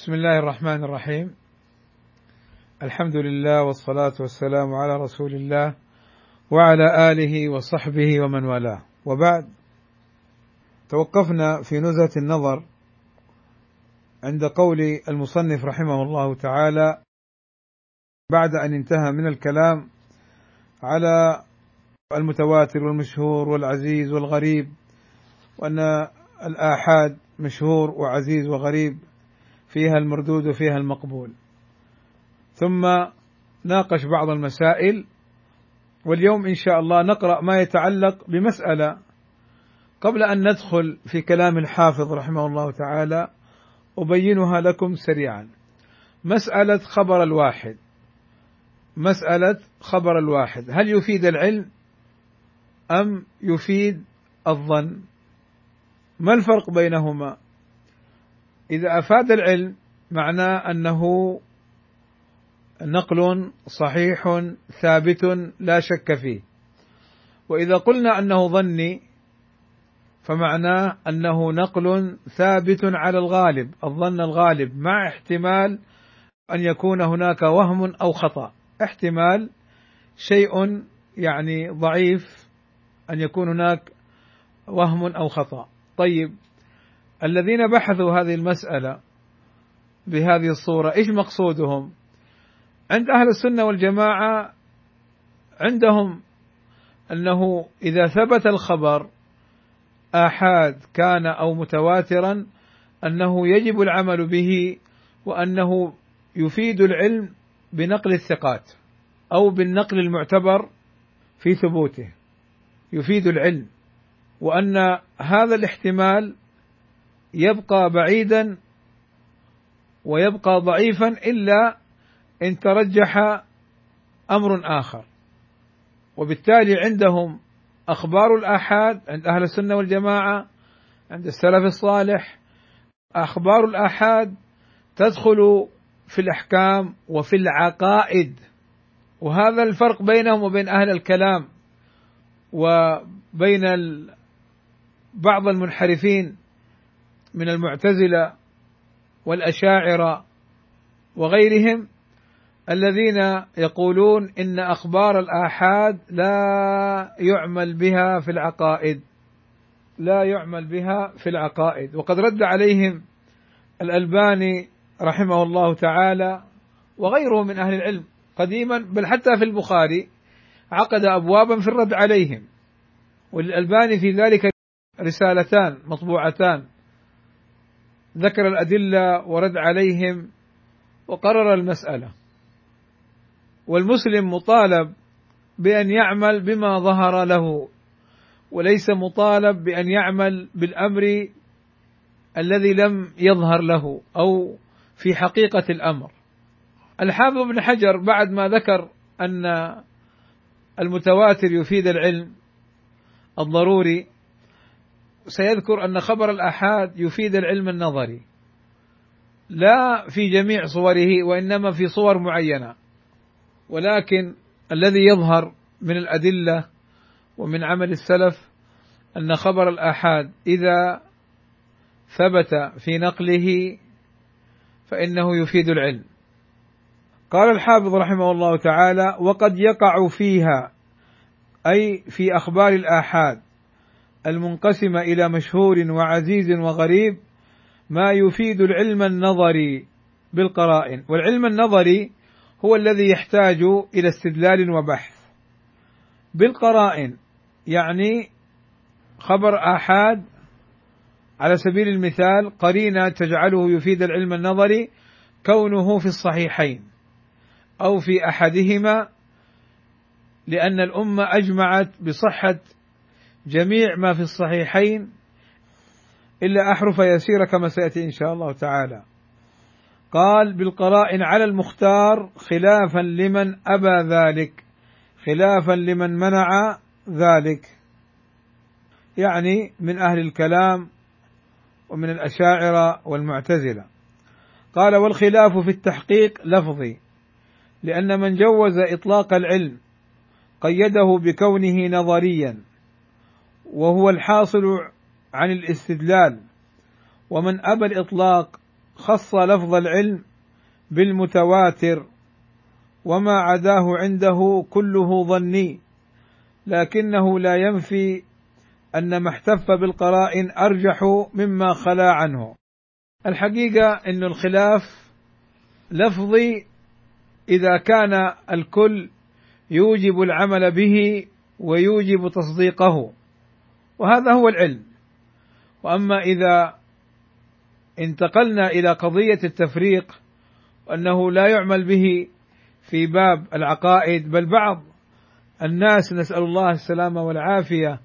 بسم الله الرحمن الرحيم. الحمد لله والصلاة والسلام على رسول الله وعلى آله وصحبه ومن والاه. وبعد توقفنا في نزهة النظر عند قول المصنف رحمه الله تعالى بعد أن انتهى من الكلام على المتواتر والمشهور والعزيز والغريب وأن الآحاد مشهور وعزيز وغريب. فيها المردود وفيها المقبول. ثم ناقش بعض المسائل واليوم إن شاء الله نقرأ ما يتعلق بمسألة قبل أن ندخل في كلام الحافظ رحمه الله تعالى أبينها لكم سريعا. مسألة خبر الواحد. مسألة خبر الواحد. هل يفيد العلم أم يفيد الظن؟ ما الفرق بينهما؟ إذا أفاد العلم معناه أنه نقل صحيح ثابت لا شك فيه. وإذا قلنا أنه ظني فمعناه أنه نقل ثابت على الغالب الظن الغالب مع احتمال أن يكون هناك وهم أو خطأ. احتمال شيء يعني ضعيف أن يكون هناك وهم أو خطأ. طيب الذين بحثوا هذه المسألة بهذه الصورة إيش مقصودهم؟ عند أهل السنة والجماعة عندهم أنه إذا ثبت الخبر آحاد كان أو متواترا أنه يجب العمل به وأنه يفيد العلم بنقل الثقات أو بالنقل المعتبر في ثبوته يفيد العلم وأن هذا الاحتمال يبقى بعيدا ويبقى ضعيفا إلا إن ترجح أمر آخر. وبالتالي عندهم أخبار الآحاد عند أهل السنة والجماعة عند السلف الصالح أخبار الآحاد تدخل في الأحكام وفي العقائد. وهذا الفرق بينهم وبين أهل الكلام وبين بعض المنحرفين من المعتزلة والأشاعرة وغيرهم الذين يقولون إن أخبار الآحاد لا يعمل بها في العقائد. لا يعمل بها في العقائد. وقد رد عليهم الألباني رحمه الله تعالى وغيره من أهل العلم قديما بل حتى في البخاري عقد ابوابا في الرد عليهم. وللالباني في ذلك رسالتان مطبوعتان. ذكر الأدلة ورد عليهم وقرر المسألة. والمسلم مطالب بأن يعمل بما ظهر له وليس مطالب بأن يعمل بالأمر الذي لم يظهر له أو في حقيقة الأمر. الحافظ ابن حجر بعد ما ذكر أن المتواتر يفيد العلم الضروري سيذكر أن خبر الآحاد يفيد العلم النظري. لا في جميع صوره وإنما في صور معينة. ولكن الذي يظهر من الأدلة ومن عمل السلف أن خبر الآحاد إذا ثبت في نقله فإنه يفيد العلم. قال الحافظ رحمه الله تعالى وقد يقع فيها أي في أخبار الآحاد. المنقسمة إلى مشهور وعزيز وغريب ما يفيد العلم النظري بالقرائن. والعلم النظري هو الذي يحتاج إلى استدلال وبحث. بالقرائن يعني خبر آحاد على سبيل المثال قرينة تجعله يفيد العلم النظري كونه في الصحيحين أو في أحدهما لأن الأمة أجمعت بصحة جميع ما في الصحيحين إلا أحرف يسيرة كما سيأتي إن شاء الله تعالى. قال بالقرائن على المختار خلافا لمن أبى ذلك خلافا لمن منع ذلك. يعني من أهل الكلام ومن الأشاعرة والمعتزلة. قال والخلاف في التحقيق لفظي لأن من جوز إطلاق العلم قيده بكونه نظريا. وهو الحاصل عن الاستدلال. ومن أبى الإطلاق خص لفظ العلم بالمتواتر وما عداه عنده كله ظني لكنه لا ينفي أن ما احتف بالقرائن أرجح مما خلا عنه. الحقيقة إن الخلاف لفظي إذا كان الكل يوجب العمل به ويوجب تصديقه. وهذا هو العلم. وأما إذا انتقلنا إلى قضية التفريق وانه لا يعمل به في باب العقائد بل بعض الناس نسأل الله السلامة والعافية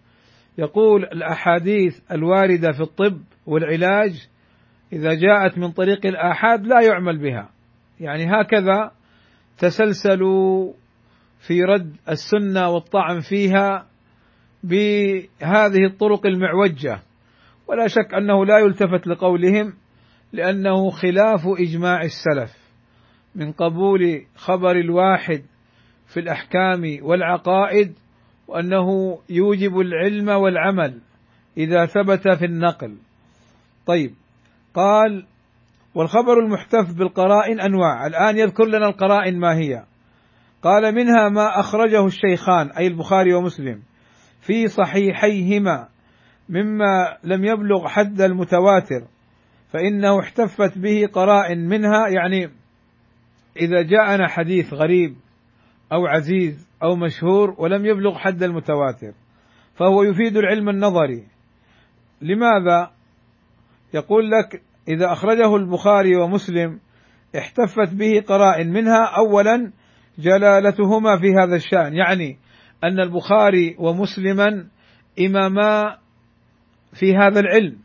يقول الأحاديث الواردة في الطب والعلاج إذا جاءت من طريق الآحاد لا يعمل بها. يعني هكذا تسلسلوا في رد السنة والطعن فيها بهذه الطرق المعوجة. ولا شك أنه لا يلتفت لقولهم لأنه خلاف إجماع السلف من قبول خبر الواحد في الأحكام والعقائد وأنه يوجب العلم والعمل إذا ثبت في النقل. طيب قال والخبر المحتف بالقرائن أنواع. الآن يذكر لنا القرائن ما هي. قال منها ما أخرجه الشيخان أي البخاري ومسلم. في صحيحيهما مما لم يبلغ حد المتواتر فإنه احتفت به قرائن منها يعني إذا جاءنا حديث غريب أو عزيز أو مشهور ولم يبلغ حد المتواتر فهو يفيد العلم النظري. لماذا؟ يقول لك إذا أخرجه البخاري ومسلم احتفت به قرائن منها اولا جلالتهما في هذا الشأن يعني أن البخاري ومسلما إماما في هذا العلم.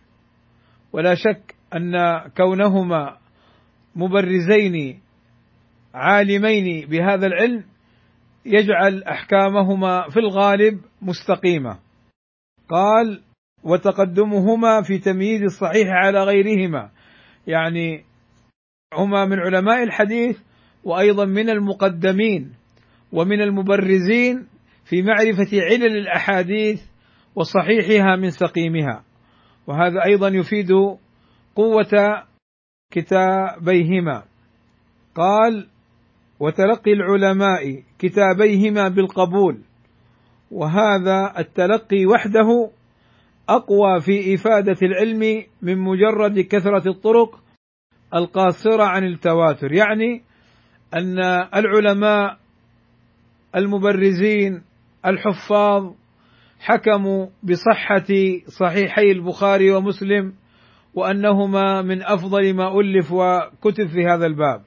ولا شك أن كونهما مبرزين عالمين بهذا العلم يجعل أحكامهما في الغالب مستقيمة. قال وتقدمهما في تمييز الصحيح على غيرهما. يعني هما من علماء الحديث وأيضا من المقدمين ومن المبرزين في معرفة علل الأحاديث وصحيحها من سقيمها. وهذا أيضا يفيد قوة كتابيهما. قال وتلقي العلماء كتابيهما بالقبول وهذا التلقي وحده أقوى في إفادة العلم من مجرد كثرة الطرق القاصرة عن التواتر. يعني أن العلماء المبرزين الحفاظ حكموا بصحة صحيحي البخاري ومسلم وأنهما من أفضل ما ألف وكتب في هذا الباب.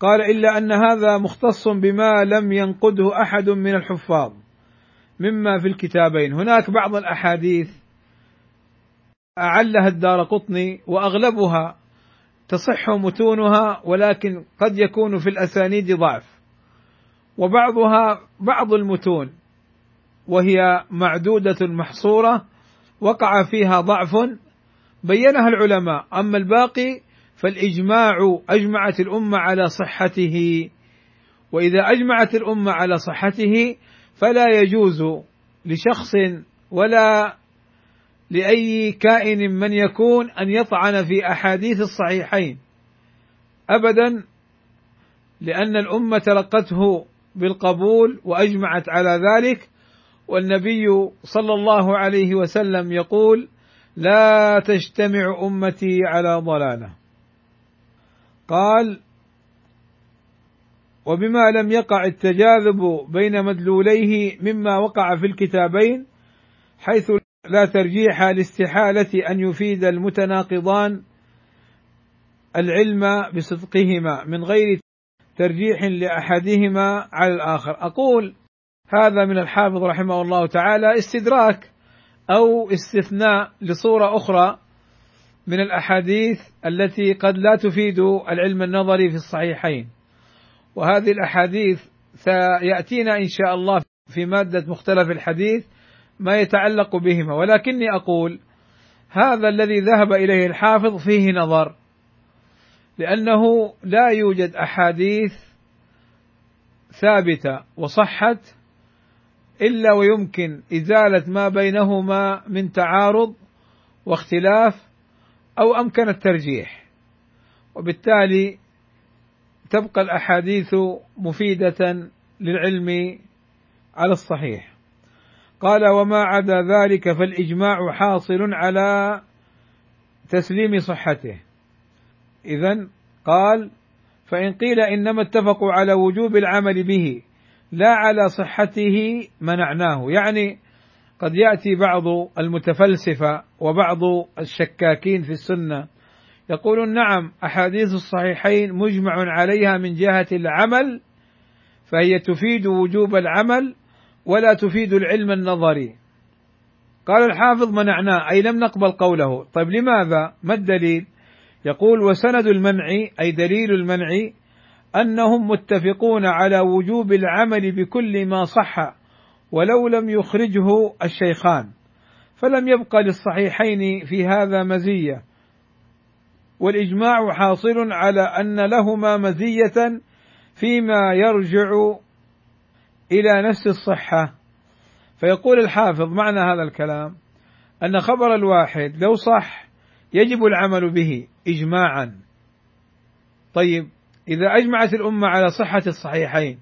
قال إلا أن هذا مختص بما لم ينقده أحد من الحفاظ مما في الكتابين. هناك بعض الأحاديث أعلها الدار قطني وأغلبها تصح متونها ولكن قد يكون في الأسانيد ضعف. وبعضها بعض المتون وهي معدودة محصورة وقع فيها ضعف بينها العلماء. أما الباقي فالإجماع أجمعت الأمة على صحته وإذا أجمعت الأمة على صحته فلا يجوز لشخص ولا لأي كائن من يكون أن يطعن في أحاديث الصحيحين ابدا لأن الأمة تلقته بالقبول وأجمعت على ذلك والنبي صلى الله عليه وسلم يقول لا تجتمع أمتي على ضلالة. قال وبما لم يقع التجاذب بين مدلوليه مما وقع في الكتابين حيث لا ترجيح لاستحالة أن يفيد المتناقضان العلم بصدقهما من غير ترجيح لأحدهما على الآخر. أقول هذا من الحافظ رحمه الله تعالى استدراك أو استثناء لصورة أخرى من الأحاديث التي قد لا تفيد العلم النظري في الصحيحين. وهذه الأحاديث سيأتينا إن شاء الله في مادة مختلف الحديث ما يتعلق بهما. ولكني أقول هذا الذي ذهب إليه الحافظ فيه نظر. لأنه لا يوجد أحاديث ثابتة وصحت إلا ويمكن إزالة ما بينهما من تعارض واختلاف أو أمكن الترجيح. وبالتالي تبقى الأحاديث مفيدة للعلم على الصحيح. قال وما عدا ذلك فالإجماع حاصل على تسليم صحته. اذا قال فإن قيل إنما اتفقوا على وجوب العمل به لا على صحته منعناه. يعني قد يأتي بعض المتفلسفة وبعض الشكاكين في السنة يقولون نعم أحاديث الصحيحين مجمع عليها من جهة العمل فهي تفيد وجوب العمل ولا تفيد العلم النظري. قال الحافظ منعناه أي لم نقبل قوله. طيب لماذا؟ ما الدليل؟ يقول وسند المنع أي دليل المنع أنهم متفقون على وجوب العمل بكل ما صح ولو لم يخرجه الشيخان فلم يبق للصحيحين في هذا مزية. والإجماع حاصل على أن لهما مزية فيما يرجع إلى نفس الصحة. فيقول الحافظ معنى هذا الكلام أن خبر الواحد لو صح يجب العمل به اجماعا. طيب إذا أجمعت الأمة على صحة الصحيحين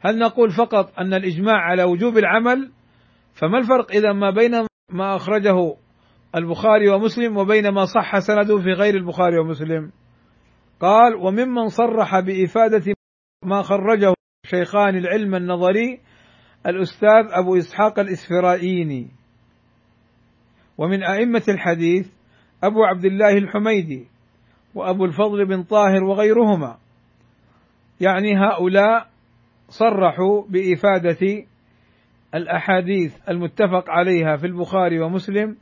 هل نقول فقط أن الإجماع على وجوب العمل؟ فما الفرق إذا ما بين ما أخرجه البخاري ومسلم وبين ما صح سنده في غير البخاري ومسلم؟ قال وممن صرح بإفادة ما خرجه شيخان العلم النظري الأستاذ أبو إسحاق الإسفرائيني. ومن أئمة الحديث أبو عبد الله الحميدي وأبو الفضل بن طاهر وغيرهما. يعني هؤلاء صرحوا بإفادة الأحاديث المتفق عليها في البخاري ومسلم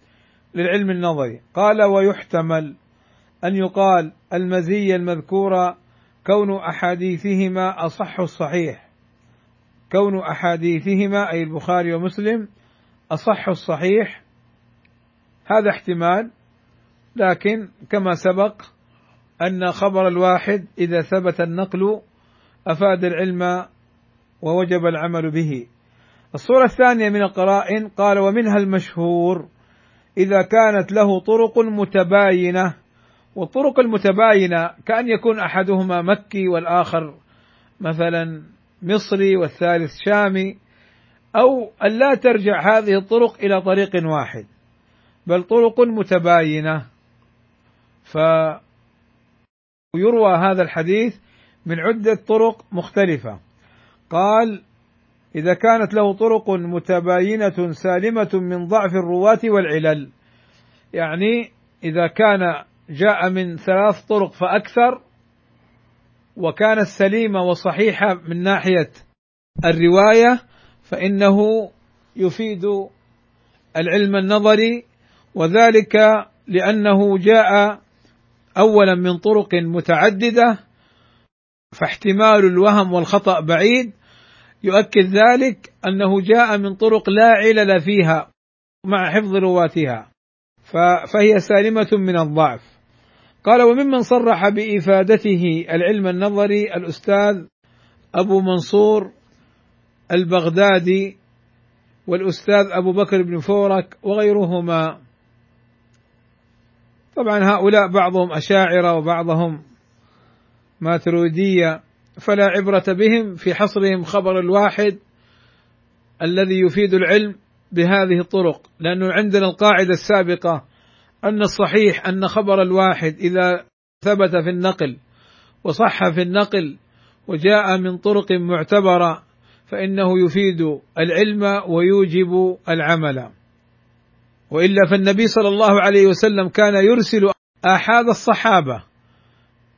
للعلم النظري. قال ويحتمل أن يقال المزية المذكورة كون أحاديثهما أصح الصحيح. كون أحاديثهما أي البخاري ومسلم أصح الصحيح هذا احتمال. لكن كما سبق أن خبر الواحد إذا ثبت النقل أفاد العلم ووجب العمل به. الصورة الثانية من القرائن قال ومنها المشهور إذا كانت له طرق متباينة والطرق المتباينة كأن يكون أحدهما مكي والآخر مثلا مصري والثالث شامي أو أن لا ترجع هذه الطرق إلى طريق واحد بل طرق متباينة. فيروى هذا الحديث من عدة طرق مختلفة. قال إذا كانت له طرق متباينة سالمة من ضعف الرواة والعلل. يعني إذا كان جاء من ثلاث طرق فأكثر وكانت سليمة وصحيحة من ناحية الرواية فإنه يفيد العلم النظري وذلك لأنه جاء أولا من طرق متعددة فاحتمال الوهم والخطأ بعيد. يؤكد ذلك أنه جاء من طرق لا علل فيها مع حفظ رواتها فهي سالمة من الضعف. قال وممن صرح بإفادته العلم النظري الأستاذ أبو منصور البغدادي والأستاذ أبو بكر بن فورك وغيرهما. طبعا هؤلاء بعضهم أشاعرة وبعضهم ماترودية فلا عبرة بهم في حصرهم خبر الواحد الذي يفيد العلم بهذه الطرق. لأنه عندنا القاعدة السابقة أن الصحيح أن خبر الواحد إذا ثبت في النقل وصح في النقل وجاء من طرق معتبرة فإنه يفيد العلم ويوجب العمل. وإلا فالنبي صلى الله عليه وسلم كان يرسل آحاد الصحابة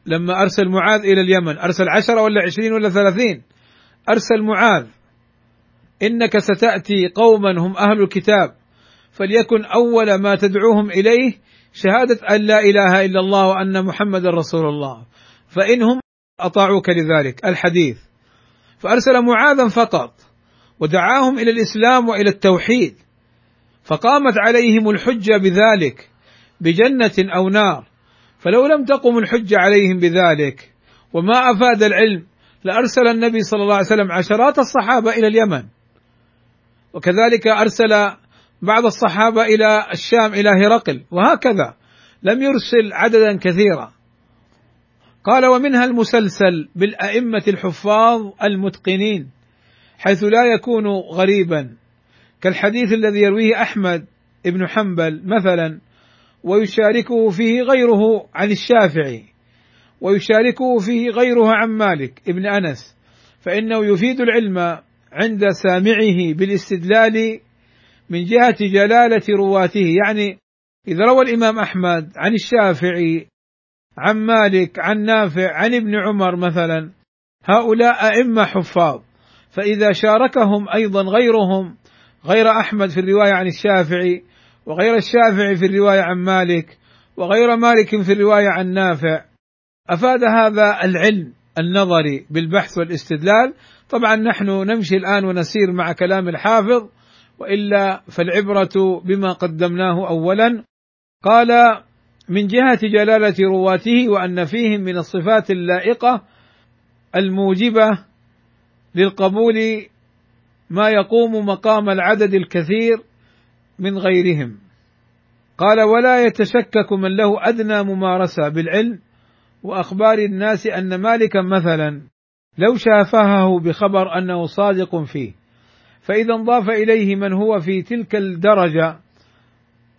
لما أرسل معاذ إلى اليمن. أرسل عشرة ولا عشرين ولا ثلاثين؟ أرسل معاذ. إنك ستأتي قوما هم أهل الكتاب. فليكن أول ما تدعوهم إليه شهادة أن لا إله إلا الله وأن محمدا رسول الله. فانهم أطاعوك لذلك. الحديث. فأرسل معاذا فقط. ودعاهم إلى الإسلام وإلى التوحيد. فقامت عليهم الحجة بذلك بجنة أو نار. فلو لم تقم الحجة عليهم بذلك وما أفاد العلم لأرسل النبي صلى الله عليه وسلم عشرات الصحابة إلى اليمن. وكذلك أرسل بعض الصحابة إلى الشام إلى هرقل وهكذا. لم يرسل عددا كثيرا. قال ومنها المسلسل بالأئمة الحفاظ المتقنين حيث لا يكون غريبا كالحديث الذي يرويه أحمد بن حنبل مثلا ويشاركه فيه غيره عن الشافعي ويشاركه فيه غيره عن مالك ابن أنس فإنه يفيد العلم عند سامعه بالاستدلال من جهة جلالة رواته. يعني إذا روى الإمام أحمد عن الشافعي عن مالك عن نافع عن ابن عمر مثلا هؤلاء أئمة حفاظ فإذا شاركهم أيضا غيرهم غير أحمد في الرواية عن الشافعي وغير الشافعي في الرواية عن مالك وغير مالك في الرواية عن نافع. أفاد هذا العلم النظري بالبحث والاستدلال. طبعا نحن نمشي الآن ونسير مع كلام الحافظ وإلا فالعبرة بما قدمناه اولا. قال من جهة جلالة رواته وأن فيهم من الصفات اللائقة الموجبة للقبول ما يقوم مقام العدد الكثير من غيرهم. قال ولا يتشكك من له أدنى ممارسة بالعلم وأخبار الناس أن مالكا مثلا لو شافهه بخبر أنه صادق فيه فإذا انضاف إليه من هو في تلك الدرجة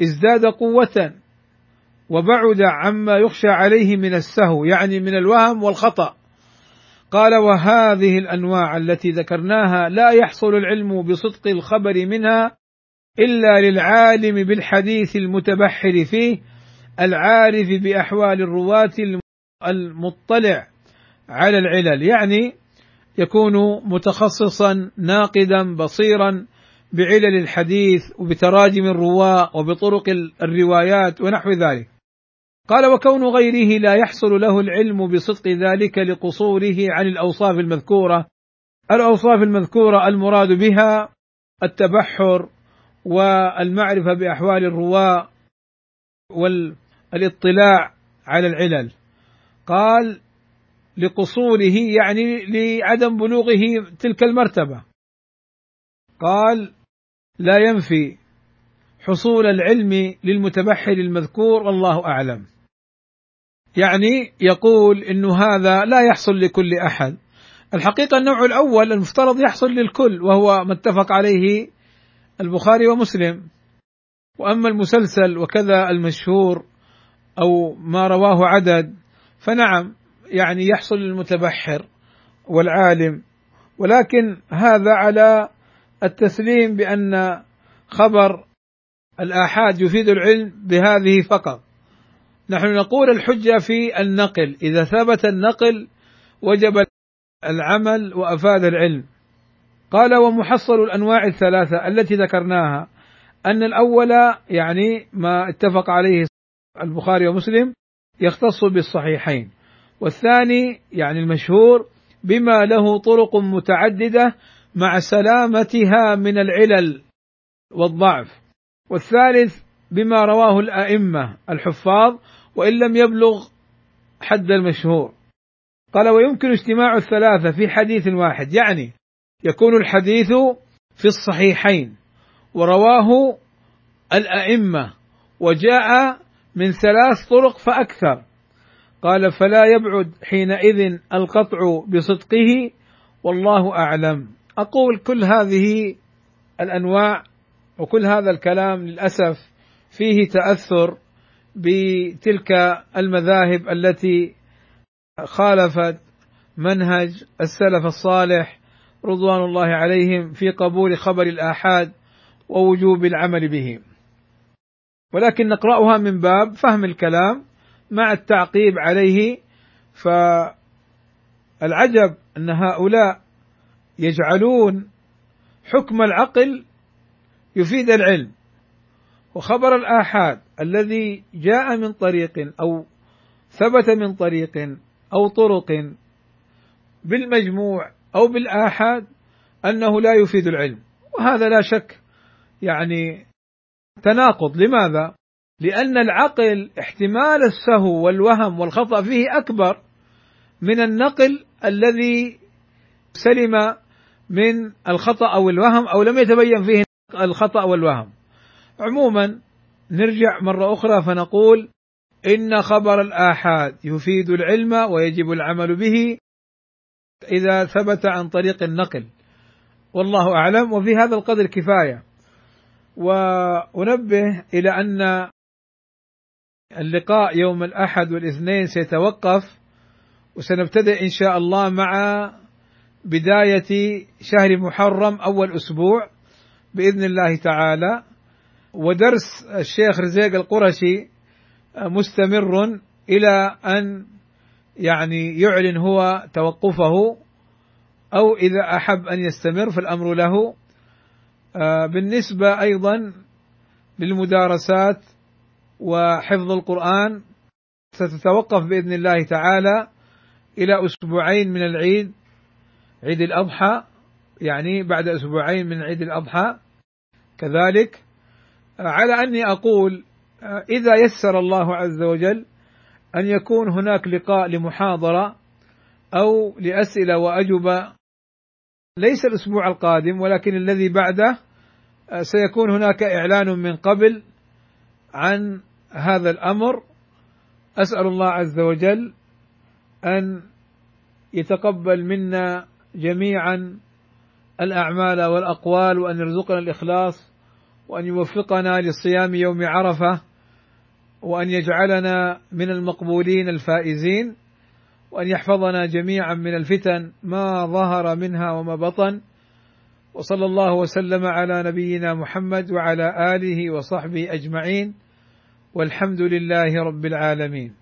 ازداد قوة وبعد عما يخشى عليه من السهو يعني من الوهم والخطأ. قال وهذه الأنواع التي ذكرناها لا يحصل العلم بصدق الخبر منها إلا للعالم بالحديث المتبحر فيه العارف بأحوال الرواة المطلع على العلل. يعني يكون متخصصا ناقدا بصيرا بعلل الحديث وبتراجم الرواة وبطرق الروايات ونحو ذلك. قال وكون غيره لا يحصل له العلم بصدق ذلك لقصوره عن الأوصاف المذكورة. الأوصاف المذكورة المراد بها التبحر والمعرفة بأحوال الرواه والاطلاع على العلل. قال لقصوره يعني لعدم بلوغه تلك المرتبة. قال لا ينفي حصول العلم للمتبحر المذكور والله أعلم. يعني يقول إنه هذا لا يحصل لكل أحد. الحقيقة النوع الأول المفترض يحصل للكل وهو ما اتفق عليه البخاري ومسلم. وأما المسلسل وكذا المشهور أو ما رواه عدد فنعم يعني يحصل للمتبحر والعالم. ولكن هذا على التسليم بأن خبر الآحاد يفيد العلم بهذه فقط. نحن نقول الحجة في النقل. إذا ثبت النقل وجب العمل وأفاد العلم. قال ومحصل الأنواع الثلاثة التي ذكرناها. أن الأول يعني ما اتفق عليه البخاري ومسلم يختص بالصحيحين. والثاني يعني المشهور بما له طرق متعددة مع سلامتها من العلل والضعف. والثالث بما رواه الأئمة الحفاظ وإن لم يبلغ حد المشهور. قال ويمكن اجتماع الثلاثة في حديث واحد. يعني يكون الحديث في الصحيحين ورواه الأئمة وجاء من ثلاث طرق فأكثر. قال فلا يبعد حينئذ القطع بصدقه والله أعلم. أقول كل هذه الأنواع وكل هذا الكلام للأسف فيه تأثر بتلك المذاهب التي خالفت منهج السلف الصالح رضوان الله عليهم في قبول خبر الآحاد ووجوب العمل به. ولكن نقرأها من باب فهم الكلام مع التعقيب عليه فالعجب أن هؤلاء يجعلون حكم العقل يفيد العلم وخبر الآحاد الذي جاء من طريق أو ثبت من طريق أو طرق بالمجموع أو بالآحاد أنه لا يفيد العلم. وهذا لا شك يعني تناقض. لماذا؟ لأن العقل احتمال السهو والوهم والخطأ فيه أكبر من النقل الذي سلم من الخطأ أو الوهم أو لم يتبين فيه الخطأ والوهم. عموما نرجع مرة أخرى فنقول إن خبر الآحاد يفيد العلم ويجب العمل به إذا ثبت عن طريق النقل. والله أعلم وفي هذا القدر كفاية. وأنبه إلى أن اللقاء يوم الأحد والاثنين سيتوقف وسنبتدئ إن شاء الله مع بداية شهر محرم أول أسبوع بإذن الله تعالى. ودرس الشيخ رزيق القرشي مستمر إلى أن يعني يعلن هو توقفه أو إذا أحب أن يستمر فالأمر له. بالنسبة أيضا للمدارسات وحفظ القرآن ستتوقف بإذن الله تعالى إلى أسبوعين من العيد عيد الأضحى يعني بعد أسبوعين من عيد الأضحى. كذلك على أني أقول إذا يسر الله عز وجل أن يكون هناك لقاء لمحاضرة أو لأسئلة وأجوبة ليس الأسبوع القادم ولكن الذي بعده سيكون هناك إعلان من قبل عن هذا الأمر. أسأل الله عز وجل أن يتقبل منا جميعا الأعمال والأقوال وأن يرزقنا الإخلاص. وأن يوفقنا لصيام يوم عرفة وأن يجعلنا من المقبولين الفائزين وأن يحفظنا جميعا من الفتن ما ظهر منها وما بطن. وصلى الله وسلم على نبينا محمد وعلى آله وصحبه أجمعين والحمد لله رب العالمين.